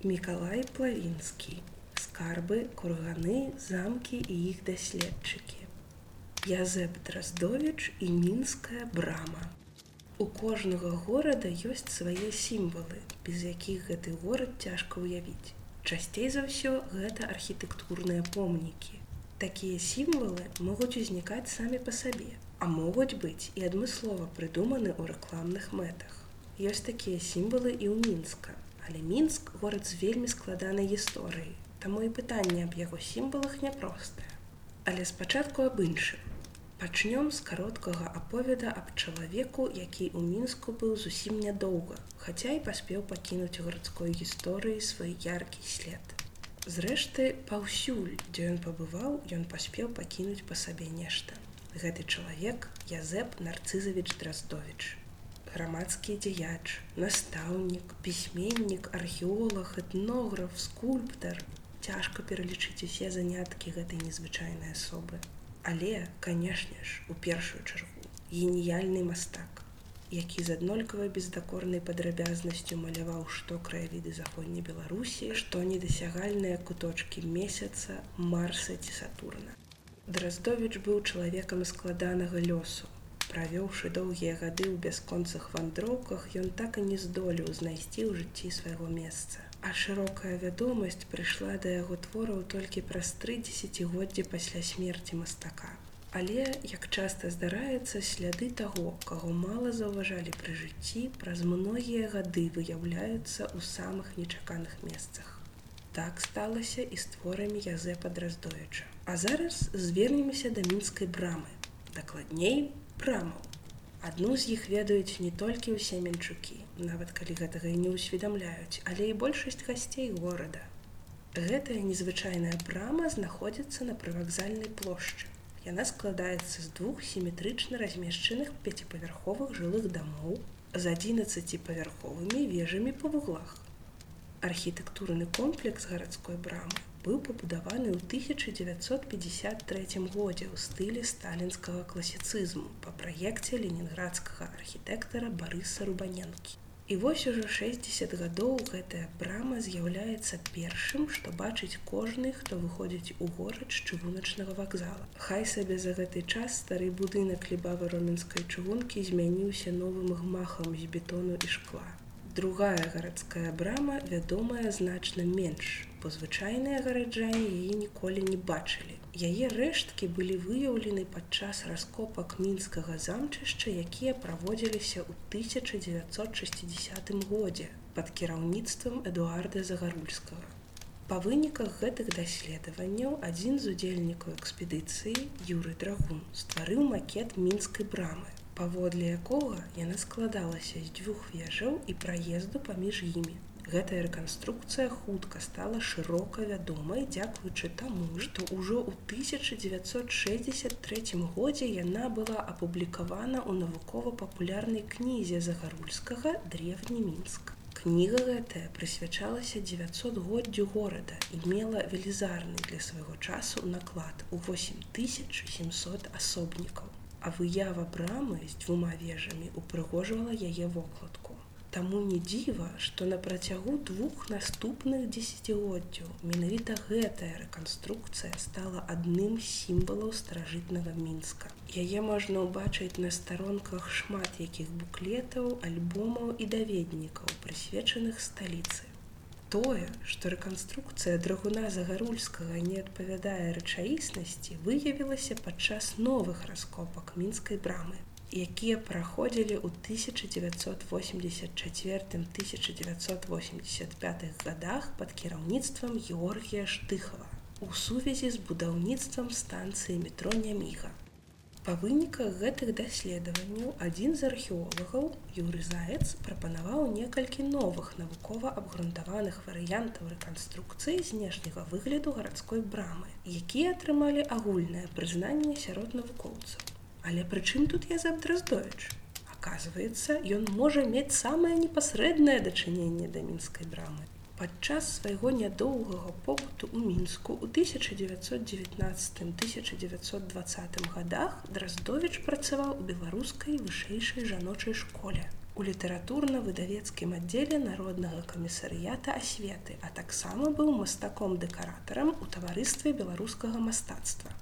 Мікалай Плавінскі. Скарбы, курганы, замкі і іх даследчыкі. Язэп Драздовіч і мінская брама. У кожнага горада ёсць свае сімвалы, без якіх гэты горад цяжка ўявіць. Часцей за ўсё гэта архітэктурныя помнікі. Такія сімвалы могуць узнікаць самі па сабе, а могуць быць і адмыслова прыдуманы ў рэкламных мэтах. Ёсць такія сімвалы і ў мінска, але мінск горад з вельмі складанай гісторыяй, таму і пытанне аб яго сімвалах няпростае. Але спачатку аб іншым. Пачнём з кароткага аповеда аб чалавеку, які ў мінску быў зусім нядоўга, хаця і паспеў пакінуць гарадской гісторыі свой яркі след. Зрэшты, паўсюль, дзе ён пабываў, ён паспеў пакінуць па сабе нешта. Гэты чалавек Язэп нарцызавіч Драздовіч. Грамадскі дзеяч, настаўнік, пісьменнік, археолог, этнограф, скульптар. Цяжка пералічыць усе заняткі гэтай незвычайнай асобы але канешне ж у першую чаргу геніяльны мастак які з аднолькавай бездакорнай падрабязнасцю маляваў што краявіды заходняй беларусі што недасягальныя куточки месяца марса ці сатурна драздович быў чалавекам складанага лёсу правёўшы доўгія гады ў бясконцах вандроўках ён так і не здолеў знайсці ў жыцці свайго месца а шырокая вядомасць прыйшла да яго твораў толькі праз тры дзесяцігоддзі пасля смерти мастака. Але, як часта здараецца, сляды таго, каго мала заўважалі пры жыцці, праз многія гады выяўляюцца ў самых нечаканых месцах. Так сталася і з творамі Язэпа Драздоеча. А зараз звернемся да мінскай брамы, дакладней брамаў. Адну з іх ведаюць не толькі ўсе менчукі, нават калі гэтага і не ўсведамляюць, але і большасць гасцей горада. Гэтая незвычайная брама знаходзіцца на прывакзальнай плошчы. Яна складаецца з двух сіметрычна размешчаных пяціпавярховых жылых дамоў з 11павярховымі вежамі па вуглах. Архітэктурны комплекс гарадской брамы быў пабудаваны ў 1953 годзе ў стылі сталінскага класіцызму па праекце ленінградскага архітэктара барыса рубаненкі. І вось ужо 60 гадоў гэтая брама з'яўляецца першым, што бачыць кожны, хто выходзіць у горад з чыгуначнага вакзала. Хай сабе за гэты час стары будынак лібавы роменскай чыгункі змяніўся новым гмахам з бетону і шкла. Другая гарадская брама вядомая значна менш, бо звычайныя гараджане яе ніколі не бачылі. Яе рэшткі былі выяўлены падчас раскопак мінскага замчышча, якія праводзіліся ў 1960 годзе пад кіраўніцтвам Эдуарда Загарульскага. Па выніках гэтых даследаванняў адзін з удзельнікаў экспедыцыі Юры Драгун стварыў макет мінскай брамы, паводле якога яна складалася з дзвюх вежаў і праезду паміж імі. Гэтая рэканструкцыя хутка стала шырока вядомай дзякуючы таму што ўжо ў 1963 годзе яна была апублікавана ў навукова-папулярнай кнізе загарульскага древні мінск кніга гэтая прысвячалася 900годдзю горада і мела велізарны для свайго часу наклад у 8700 асобнікаў а выява брамы з дзвюма вежамі упрыгожвала яе вокладку Таму не дзіва, што на працягу двух наступных дзесяцігоддзяў менавіта гэтая рэканструкцыя стала адным з сімвалаў старажытнага мінска. Яе можна ўбачыць на старонках шмат якіх буклетаў, альбомаў і даведнікаў, прысвечаных сталіцы. Тое, што рэканструкцыя драгуна загарульскага не адпавядае рэчаіснасці, выявілася падчас новых раскопак мінскай брамы якія праходзілі ў 1984-1985 годах под кіраўніцтвам Георгія Штыхова у сувязі з будаўніцтвам станцыі метро Няміга. Па выніках гэтых даследаванняў адзін з археолагаў Юры Заяц прапанаваў некалькі новых навукова абгрунтаваных варыянтаў рэканструкцыі знешняга выгляду гарадской брамы, якія атрымалі агульнае прызнанне сярод навукоўцаў. Але прычым тут я забдраздовіч. Аказваецца, ён можа мець самае непасрэднае дачыненне да мінскай брамы. Падчас свайго нядоўгага побыту ў мінску ў 1919-1920 годах Драздовіч працаваў у беларускай вышэйшай жаночай школе. у літаратурна-выдавецкім аддзеле народнага камісарыята асветы, а таксама быў мастаком-дэкаратарам у таварыстве беларускага мастацтва.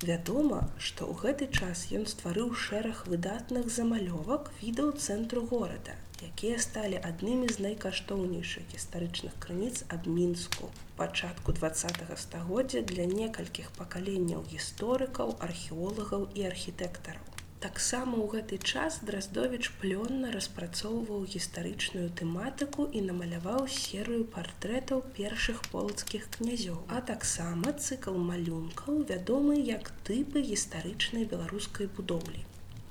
Вядома, што ў гэты час ён стварыў шэраг выдатных замалёвак відаў цэнтру горада, якія сталі аднымі з найкаштоўнейшых гістарычных крыніц аб мінску. пачатку два стагоддзя для некалькіх пакаленняў гісторыкаў, археолагаў і архітэктараў. Таксама ў гэты час Драздовіч плённа распрацоўваў гістарычную тэматыку і намаляваў серыю партрэтаў першых полацкіх князёў, а таксама цыкл малюнкаў вядомы як тыпы гістарычнай беларускай будоўлі.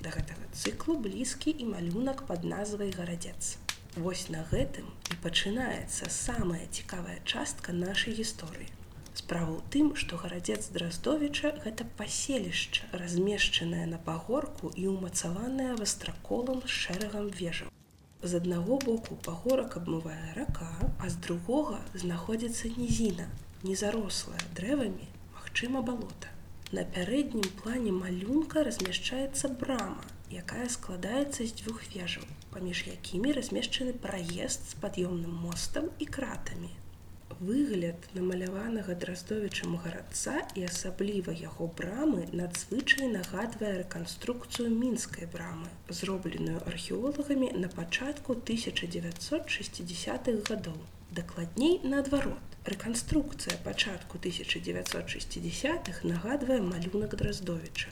Да гэтага цыклу блізкі і малюнак пад назвай гарадзец. Вось на гэтым і пачынаецца самая цікавая частка нашай гісторыі. Справа ў тым, што гарадзец Драздовіча гэта паселішча, размешчанае на пагорку і ўмацаваная вастраколам з шэрагам вежаў. З аднаго боку пагорак абмывае рака, а з другога знаходзіцца нізіна, незарослая дрэвамі, магчыма балота. На пярэднім плане малюнка размяшчаецца брама, якая складаецца з дзвюх вежаў, паміж якімі размешчаны праезд з пад'ёмным мостам і кратамі, Выгляд намаляванага драздовічам гарадца і асабліва яго брамы надзвычай нагадвае рэканструкцыю мінскай брамы, зробленую археолагамі на пачатку 1960-х гадоў. Дакладней наадварот. Рэканструкцыя пачатку 1960-х нагадвае малюнак драздовіча.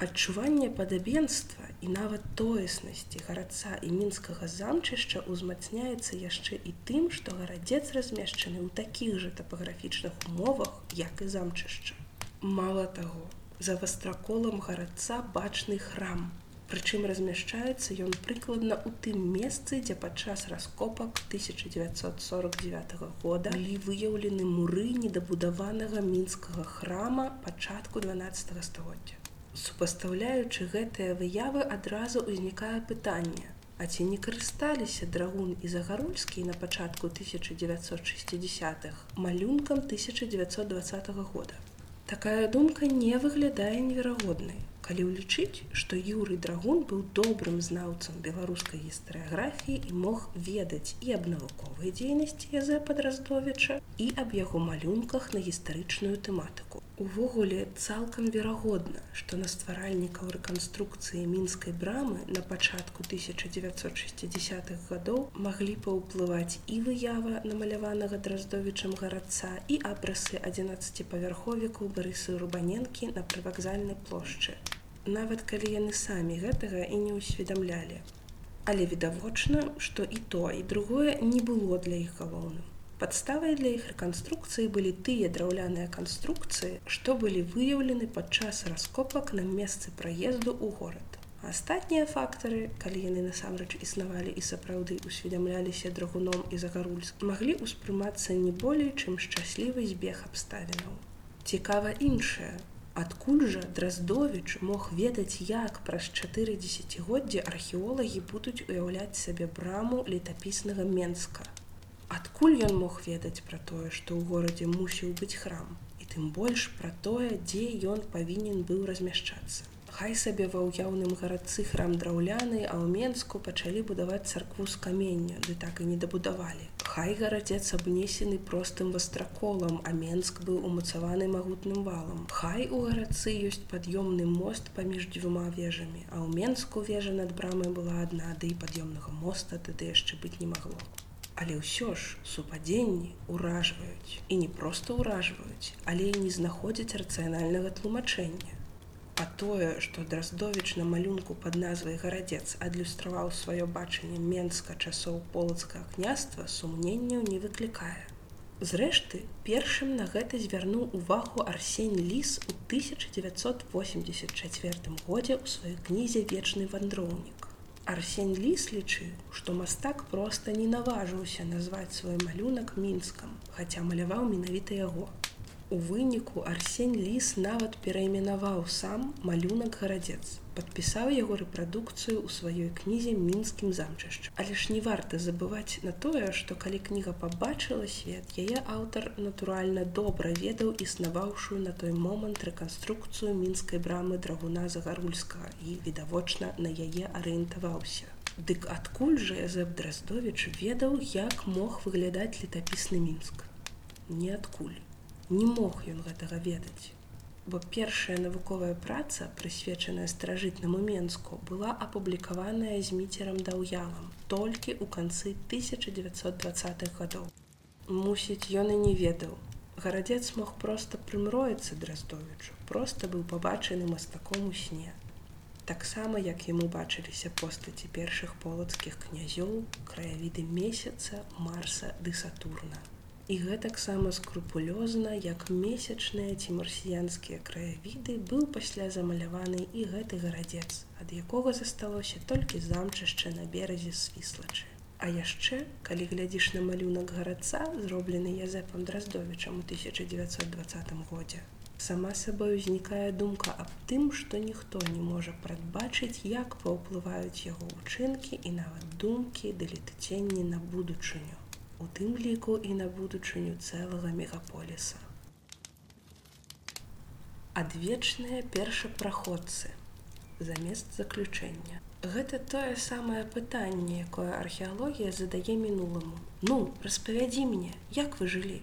Адчуванне падабенства і нават тоеснасці гарадца і мінскага замчышча ўзмацняецца яшчэ і тым, што гарадзец размешчаны ў такіх жа тапаграфічных умовах, як і замчышча. Мала таго, за вастраколам гарадца бачны храм. Прычым размяшчаецца ён прыкладна ў тым месцы, дзе падчас раскопак 1949 года былі выяўлены муры недабудаванага мінскага храма пачатку 12 стагоддзя. Супастаўляючы гэтыя выявы адразу ўзнікае пытанне. А ці не карысталіся драгун і загарульскі на пачатку 1960х малюнкам 1920 года. Такая думка не выглядае неверагоднай. Калі ўлічыць, што Юрый драгун быў добрым знаўцам беларускай гістарыяграфіі і мог ведаць і аб навуковай дзейнасці язэ падраздовіча і аб яго малюнках на гістарычную тэматыку. Увогуле цалкам верагодна, што на стваральнікаў рэканструкцыі мінскай брамы на пачатку 1960-х гадоў маглі паўплываць і выява намаляванага драздовічам гарадца і абрасы 11павярховікаў барысы рубаненкі на прывакзальнай плошчы. Нават калі яны самі гэтага і не ўсведамлялі. Але відавочна, што і то і другое не было для іх галоўным. Падставай для іх рэканструкцыі былі тыя драўляныя канструкцыі, што былі выяўлены падчас раскопак на месцы праезду ў горад. Астатнія фактары, калі яны насамрэч існавалі і сапраўды усведамляліся драгуном і загарульск, маглі ўспрымацца не болей, чым шчаслівы збег абставінаў. Цікава іншае. Адкуль жа Драздовіч мог ведаць, як праз чатыры дзесяцігоддзі археолагі будуць уяўляць сабе браму летапіснага Менска, Адкуль ён мог ведаць пра тое, што ў горадзе мусіў быць храм і тым больш пра тое, дзе ён павінен быў размяшчацца. Хай сабе ва ўяўным гарадцы храм драўляны, а ў Менску пачалі будаваць царкву з камення, ды так і не дабудавалі. Хай гарадзец абнесены простым вастраколам, а Менск быў умацаваны магутным валам. Хай у гарадцы ёсць пад'ёмны мост паміж дзвюма вежамі, а ў Менску вежа над брамай была адна, ды і пад'ёмнага моста тады яшчэ быць не магло. Але ўсё ж супадзенні ўражваюць і не проста ўражваюць, але і не знаходзяць рацыянальнага тлумачэння. А тое, што драздовіч на малюнку пад назвай гарадзец адлюстраваў сваё бачанне менска часоў полацкага княства сумненняў не выклікае. Зрэшты, першым на гэта звярнуў увагу Арсень ліс у 1984 годзе ў сваёй кнізе вечны вандроўнік. Арсень ліс лічыў, што мастак проста не наважыўся назваць свой малюнак мінскам, хаця маляваў менавіта яго. У выніку Арсень ліс нават перайменаваў сам малюнак гарадзец. Падпісаў яго рэпрадукцыю ў сваёй кнізе мінскім замчышча. Але ж не варта забываць на тое, што калі кніга пабачыла свет, яе аўтар натуральна добра ведаў існаваўшую на той момант рэканструкцыю мінскай брамы драгуна загарульскага і відавочна на яе арыентаваўся. Дык адкуль жа Язэп Драздовіч ведаў, як мог выглядаць летапісны мінск. Ніадкуль. Не мог ён гэтага ведаць. Бо першая навуковая праца, прысвечаная старажытнаму Менску, была апублікаваная з міцерам даўялам толькі ў канцы 1920-х гадоў. Мусіць, ён і не ведаў. Гарадзец мог проста прымроіцца Драздовічу, проста быў пабачаны мастаком у сне таксама як яму бачыліся постаці першых полацкіх князёў краявіды месяца марса ды сатурна і гэтаксама скрупулёзна як месячныя ці марсіянскія краявіды быў пасля замаляваны і гэты гарадзец ад якога засталося толькі замчышча на беразе свіслачы а яшчэ калі глядзіш на малюнак гарадца зроблены язэпам драздовічам у 1920 годзе сама сабой узнікае думка аб тым, што ніхто не можа прадбачыць, як паўплываюць яго ўчынкі і нават думкі да летыценні на будучыню. У тым ліку і на будучыню цэлага мегаполіса. Адвечныя першапраходцы замест заключэння. Гэта тое самае пытанне, якое археалогія задае мінуламу. Ну, распавядзі мне, як вы жылі,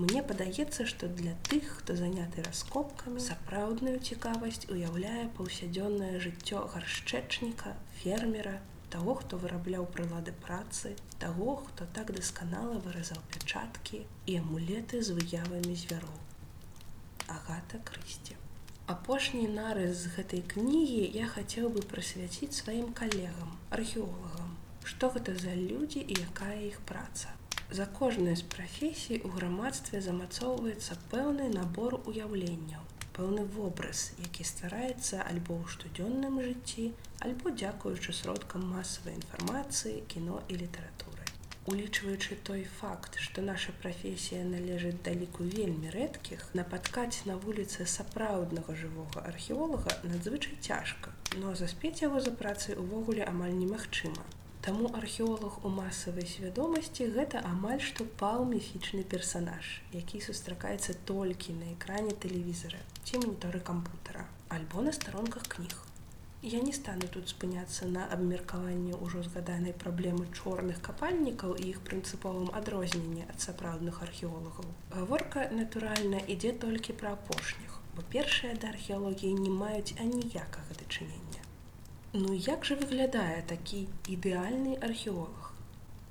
Мне падаецца, што для тых, хто заняты раскопкамі, сапраўдную цікавасць уяўляе паўсядзённае жыццё гаршчэчніка, фермера, таго, хто вырабляў прылады працы, таго, хто так дасканала выразаў пячаткі і амулеты з выявамі звяроў. Агата крысці. Апошні нарыс з гэтай кнігі я хацеў бы прысвяціць сваім калегам, археолагам, што гэта за людзі і якая іх праца за кожнай з прафесій у грамадстве замацоўваецца пэўны набор уяўленняў пэўны вобраз які ствараецца альбо ў штодзённым жыцці альбо дзякуючы сродкам масавай інфармацыі кіно і літаратуры. Улічваючы той факт што наша прафесія належыць даліку вельмі рэдкіх напаткаць на вуліцы сапраўднага жывога археолага надзвычай цяжка но заспець яго за працай увогуле амаль немагчыма Таму археолог у масавай свядомасці гэта амаль што паў міфічны персанаж, які сустракаецца толькі на экране тэлевізара ці моніторы кампутара альбо на старонках кніг. Я не стану тут спыняцца на абмеркаванне ўжо згаданай праблемы чорных капальнікаў і іх прынцыповым адрозненне ад сапраўдных археолагаў. Гаворка, натуральна, ідзе толькі пра апошніх, бо першыя да археалогіі не маюць аніякага дачынення. Ну як жа выглядае такі ідэальны археолог?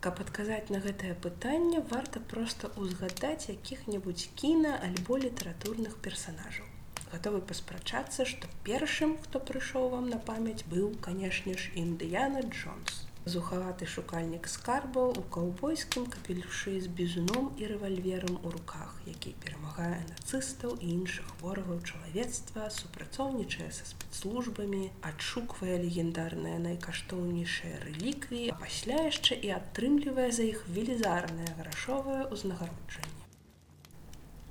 Каб адказаць на гэтае пытанне, варта проста ўзгадаць якіх-небудзь кіна альбо літаратурных персанажаў. Гатовы паспрачацца, што першым, хто прыйшоў вам на памяць, быў, канешне ж, Індыяна Джонс зухаваты шукальнік скарбаў у каўбойскім капелюшы з бізуном і рэвальверам у руках, які перамагае нацыстаў і іншых ворагаў чалавецтва, супрацоўнічае са спецслужбамі, адшуквае легендарныя найкаштоўнейшыя рэліквіі, а пасля яшчэ і атрымлівае за іх велізарнае грашовае ўзнагароджанне.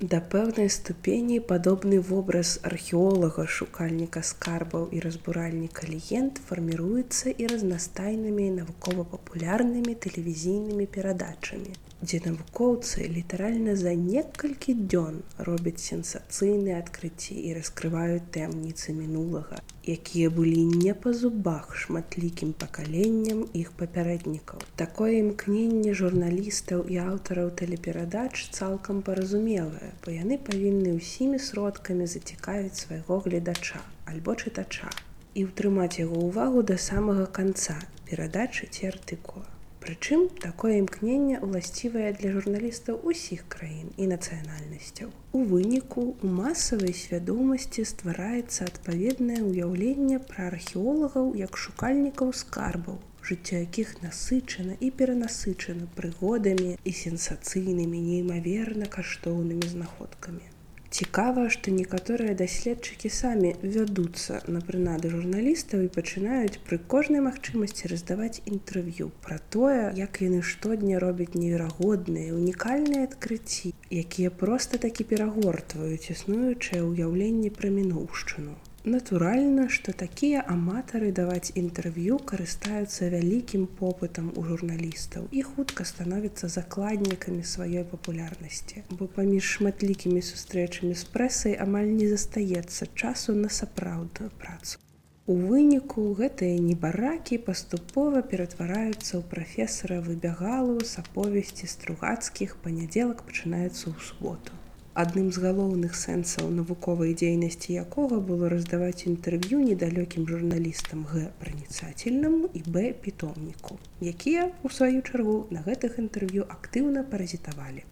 Да пэўнай ступені падобны вобраз археолага, шукальніка скарбаў і разбуральніка легенд фарміруецца і разнастайнымі навукова-папулярнымі тэлевізійнымі перадачамі дзе навукоўцы літаральна за некалькі дзён робяць сенсацыйныя адкрыцці і раскрываюць таямніцы мінулага, якія былі не па зубах шматлікім пакаленням іх папярэднікаў. Такое імкненне журналістаў і аўтараў тэлеперадач цалкам паразумелае, бо яны павінны ўсімі сродкамі зацікавіць свайго гледача альбо чытача і ўтрымаць яго ўвагу да самага канца перадачы ці артыкула. Прычым такое імкненне ўласцівае для журналістаў усіх краін і нацыянальнасцяў. У выніку у масавай свядомасці ствараецца адпаведнае ўяўленне пра археолагаў як шукальнікаў скарбаў, жыццё якіх насычана і перанасычана прыгодамі і сенсацыйнымі неймаверна каштоўнымі знаходкамі. Цікава, што некаторыя даследчыкі самі вядуцца на прынады журналістаў і пачынаюць пры кожнай магчымасці раздаваць інтэрв'ю пра тое, як яны штодня робяць неверагодныя, унікальныя адкрыцці, якія проста такі перагортваюць існуючае ўяўленне пра мінуўшчыну. Натуральна, што такія аматары даваць інтэрв'ю карыстаюцца вялікім попытам у журналістаў і хутка становяцца закладнікамі сваёй папулярнасці, бо паміж шматлікімі сустрэчамі з прэсай амаль не застаецца часу на сапраўдную працу. У выніку гэтыя небаракі паступова ператвараюцца ў прафесара выбягалу з аповесці стругацкіх панядзелак пачынаецца ў суботу. Адным з галоўных сэнсаў навуковай дзейнасці якога было раздаваць інтэрв'ю недалёкім журналістам г праніцательнаму і б пітомніку, якія у сваю чаргу на гэтых інтэрв'ю актыўна паразітавалі.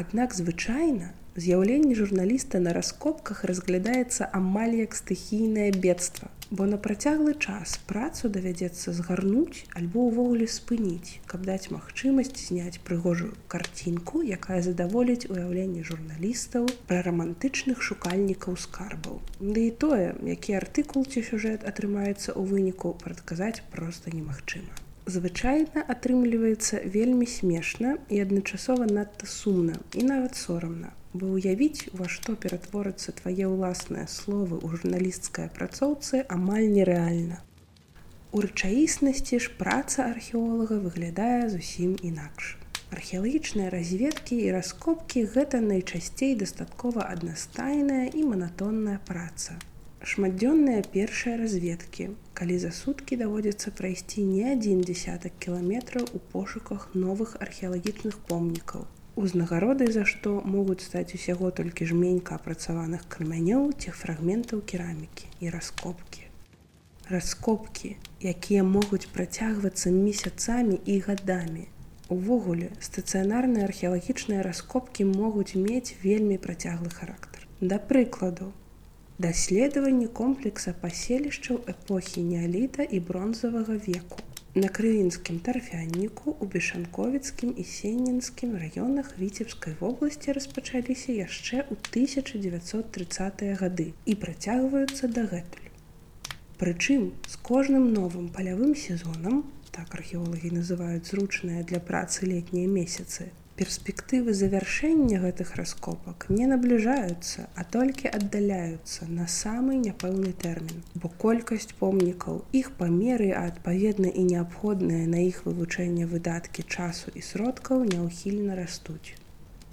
Аднак звычайна з'яўленне журналіста на раскопках разглядаецца амаль як стыхійнае бедства, бо на працяглы час працу давядзецца згарнуць альбо ўвогуле спыніць, каб даць магчымасць зняць прыгожую карцінку, якая задаволіць уяўленне журналістаў пра рамантычных шукальнікаў скарбаў. Ды і тое, які артыкул ці сюжэт атрымаецца ў выніку прадказаць проста немагчыма звычайна атрымліваецца вельмі смешна і адначасова надта сумна і нават сорамна. Бо ўявіць ва што ператворацца твае ўласныя словы ў журналісцкай апрацоўцы амаль нерэальна. У рэчаіснасці ж праца археолага выглядае зусім інакш. Археалагічныя разведкі і раскопкі гэта найчасцей дастаткова аднастайная і манатонная праца. Шматдзённыя першыя разведкі калі за суткі даводзіцца прайсці не адзін десятак кіламетраў у пошуках новых археалагічных помнікаў узнагароды за што могуць стаць усяго толькі жменька апрацаваных камянёў ці фрагментаў керамікі і раскопкі раскопкі якія могуць працягвацца месяцамі і гадамі увогуле стацыянарныя археалагічныя раскопкі могуць мець вельмі працяглы характар да прыкладу даследаванні комплекса паселішчаў эпохі неаліта і бронзавага веку. На крывінскім тарфянніку у бешанковіцкім і сенінскім раёнах віцебскай вобласці распачаліся яшчэ ў 1930 гады і працягваюцца дагэтуль. Прычым з кожным новым палявым сезонам, так археолагі называюць зручныя для працы летнія месяцы, перспектывы завяршэння гэтых раскопак не набліжаюцца, а толькі аддаляюцца на самы няпэўны тэрмін. Бо колькасць помнікаў, іх памеры, а адпаведна і неабходныя на іх вывучэнне выдаткі часу і сродкаў няўхільна растуць.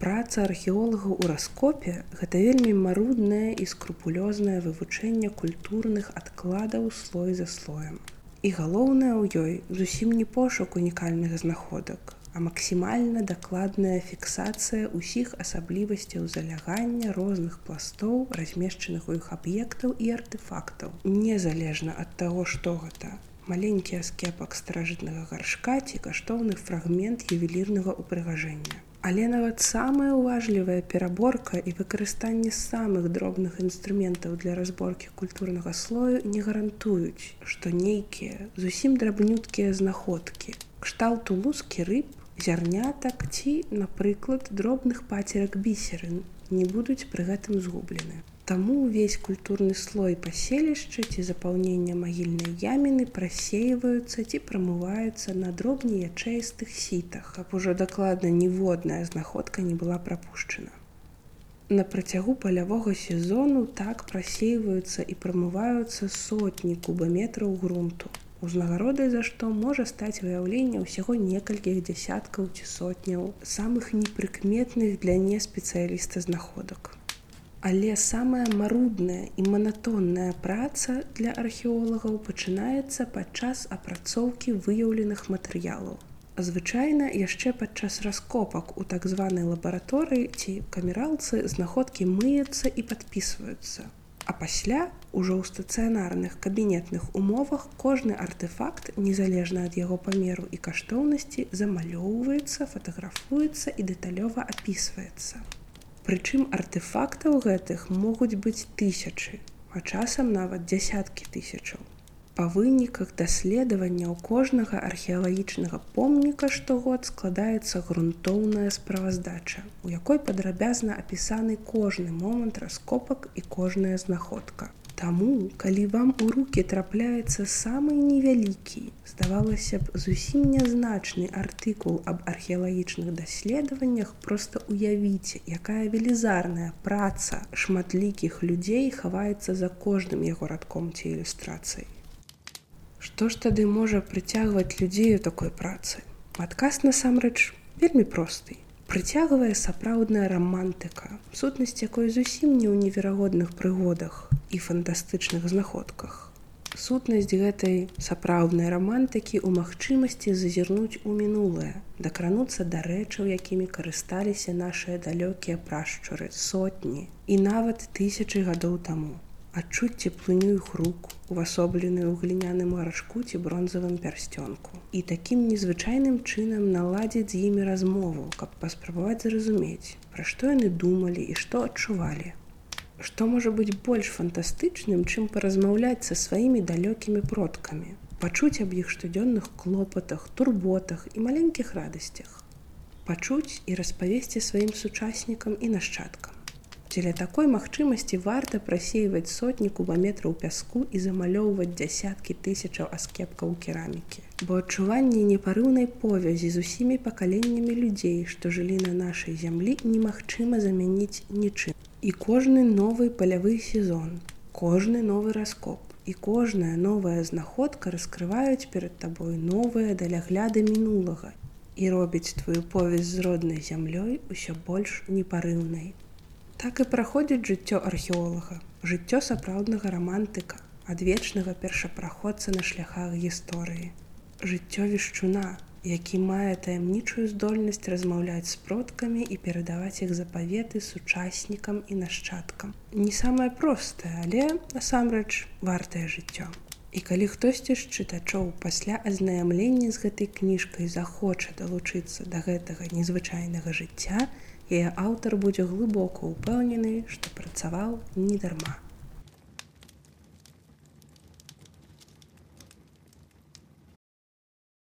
Праца археолагаў у раскопе гэта вельмі маруднае і скрупулёзнае вывучэнне культурных адкладаў слой за слоем. І галоўнае ў ёй зусім не пошук унікальных знаходак, а максімальна дакладная фіксацыя ўсіх асаблівасцяў залягання розных пластоў, размешчаных у іх аб'ектаў і артефактаў. Незалежна ад таго, што гэта. Маленькі аскепак старажытнага гаршка ці каштоўны фрагмент ювелірнага ўпрыгажэння. Але нават самая ўважлівая пераборка і выкарыстанне самых дробных інструментаў для разборкі культурнага слою не гарантуюць, што нейкія зусім драбнюткія знаходкі. Кшталту лускі рыб зярнятак ці, напрыклад, дробных пацерак бісерын не будуць пры гэтым згублены. Таму ўвесь культурны слой паселішча ці запаўнення магільнай яміны прасейваюцца ці прамываюцца на дробні ячэістых сітах, каб ужо дакладна ніводная знаходка не была прапушчана. На працягу палявога сезону так прасейваюцца і прамываюцца сотні кубаметраў грунту узнагародай за што можа стаць выяўленне ўсяго некалькіх дзясяткаў ці сотняў самых непрыкметных для неспецыяліста знаходак. Але самая марудная і манатонная праца для археолагаў пачынаецца падчас апрацоўкі выяўленых матэрыялаў. Звычайна яшчэ падчас раскопак у так званай лабараторыі ці камералцы знаходкі мыюцца і падпісваюцца А пасля ужо ў стацыянарных кабінетных умовах кожны артефакт, незалежна ад яго памеру і каштоўнасці, замалёўваецца, фатаграфуецца і дэталёва апісваецца. Прычым артефактаў гэтых могуць быць тысячы, а часам нават дзясяткі тысячаў. Па выніках даследавання ў кожнага археалагічнага помніка штогод складаецца грунтоўная справаздача, у якой падрабязна апісаны кожны момант раскопак і кожная знаходка. Таму, калі вам у руки трапляецца самы невялікі, здавалася б, зусім нязначны артыкул аб археалагічных даследаваннях, проста уявіце, якая велізарная праца шматлікіх людзей хаваецца за кожным яго радком ці ілюстрацыяй. Што ж тады можа прыцягваць людзей у такой працы? Адказ насамрэч вельмі просты. Прыцягвае сапраўдная рамантыка, сутнасць якой зусім не ў неверагодных прыгодах і фантастычных знаходках. Сутнасць гэтай сапраўднай рамантыкі ў магчымасці зазірнуць у мінулае, дакрануцца да рэчаў, якімі карысталіся нашыя далёкія прашчуры сотні і нават тысячы гадоў таму. Адчуць цеплыню іх рук, увасобленую ў гліняным гарашку ці бронзавым пярсцёнку. І такім незвычайным чынам наладзіць з імі размову, каб паспрабаваць зразумець, пра што яны думалі і што адчувалі. Што можа быць больш фантастычным, чым паразмаўляць са сваімі далёкімі продкамі, пачуць аб іх штодзённых клопатах, турботах і маленькіх радасцях, пачуць і распавесці сваім сучаснікам і нашчадкам. Дзеля такой магчымасці варта прасейваць сотні кубаметраў пяску і замалёўваць дзясяткі тысячаў аскепкаў керамікі. Бо адчуванне непарыўнай повязі з усімі пакаленнямі людзей, што жылі на нашай зямлі, немагчыма замяніць нічым. І кожны новы палявы сезон, кожны новы раскоп і кожная новая знаходка раскрываюць перад табой новыя далягляды мінулага і робіць твою повязь з роднай зямлёй усё больш непарыўнай. Так і праходзіць жыццё археолага, жыццё сапраўднага рамантыка, адвечнага першапраходца на шляхах гісторыі. Жыццё вешчуна, які мае таямнічую здольнасць размаўляць з продкамі і перадаваць іх запаветы сучаснікам і нашчадкам. Не самае простае, але насамрэч вартае жыццё. І калі хтосьці з чытачоў пасля азнаямлення з гэтай кніжкай захоча далучыцца да гэтага незвычайнага жыцця, яе аўтар будзе глыбока ўпэўнены, што працаваў недарма.